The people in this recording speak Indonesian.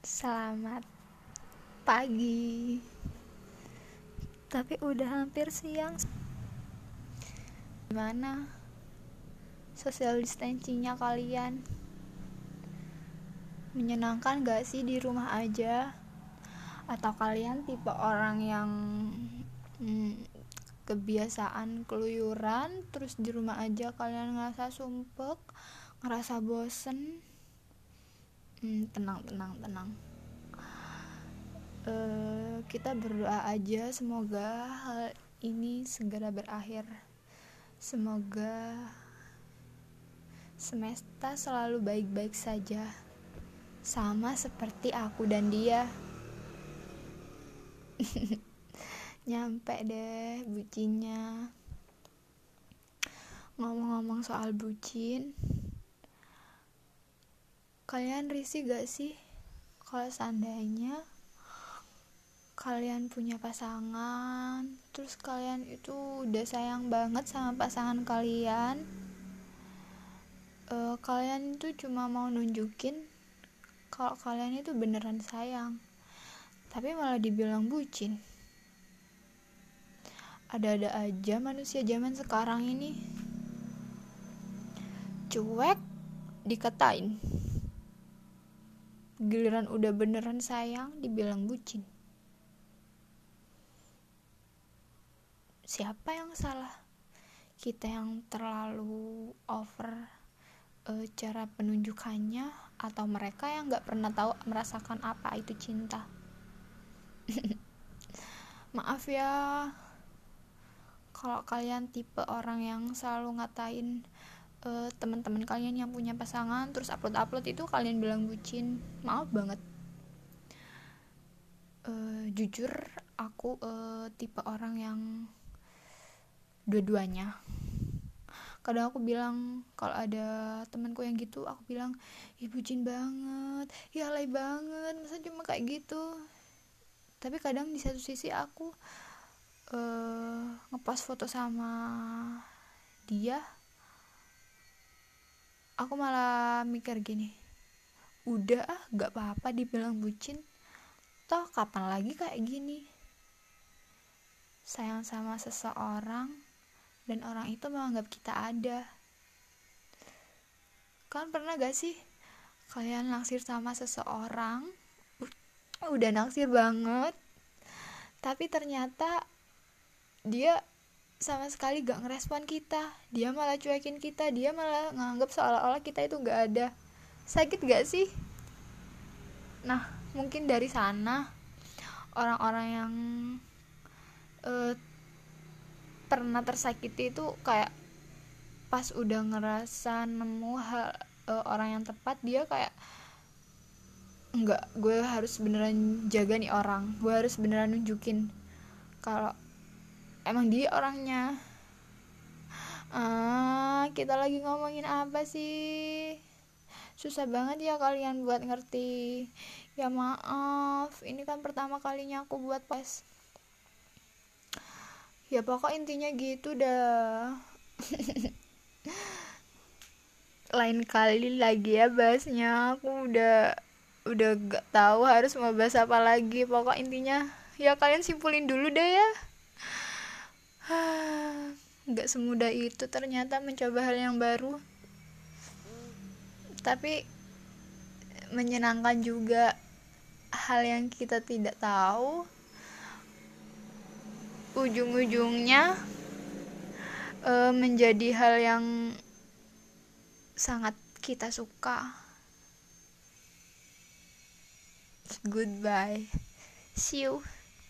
Selamat pagi. Tapi udah hampir siang. Gimana? Social distancingnya kalian? Menyenangkan gak sih di rumah aja? Atau kalian tipe orang yang hmm, kebiasaan keluyuran terus di rumah aja kalian ngerasa sumpek, ngerasa bosen? Hmm, tenang tenang tenang. Uh, kita berdoa aja semoga hal ini segera berakhir. Semoga semesta selalu baik-baik saja sama seperti aku dan dia. Nyampe deh bucinnya. Ngomong-ngomong soal bucin kalian risih gak sih? Kalau seandainya kalian punya pasangan terus kalian itu udah sayang banget sama pasangan kalian uh, kalian itu cuma mau nunjukin kalau kalian itu beneran sayang tapi malah dibilang bucin. Ada-ada aja manusia zaman sekarang ini. Cuek dikatain giliran udah beneran sayang dibilang bucin. Siapa yang salah? Kita yang terlalu over uh, cara penunjukannya atau mereka yang nggak pernah tahu merasakan apa itu cinta? Maaf ya. Kalau kalian tipe orang yang selalu ngatain uh, teman-teman kalian yang punya pasangan terus upload-upload itu kalian bilang bucin maaf banget. Uh, jujur aku uh, tipe orang yang dua-duanya. Kadang aku bilang kalau ada temanku yang gitu aku bilang ih bucin banget ya alay banget masa cuma kayak gitu? Tapi kadang di satu sisi aku uh, ngepost foto sama dia aku malah mikir gini udah ah gak apa-apa dibilang bucin. Toh kapan lagi kayak gini? Sayang sama seseorang dan orang itu menganggap kita ada. Kan pernah gak sih kalian naksir sama seseorang? Udah naksir banget. Tapi ternyata dia sama sekali gak ngerespon kita. Dia malah cuekin kita. Dia malah nganggap seolah-olah kita itu gak ada. Sakit gak sih? Nah mungkin dari sana orang-orang yang uh, pernah tersakiti itu kayak pas udah ngerasa nemu hal uh, orang yang tepat dia kayak enggak gue harus beneran jaga nih orang. Gue harus beneran nunjukin kalau emang dia orangnya? Ah kita lagi ngomongin apa sih? Susah banget ya kalian buat ngerti. Ya maaf ini kan pertama kalinya aku buat pas. Ya pokok intinya gitu dah. Lain kali lagi ya bahasnya. Aku udah udah gak tahu harus mau bahas apa lagi. Pokok intinya ya kalian simpulin dulu deh ya nggak semudah itu ternyata mencoba hal yang baru. Tapi menyenangkan juga hal yang kita tidak tahu. Ujung-ujungnya e, menjadi hal yang sangat kita suka. Goodbye. See you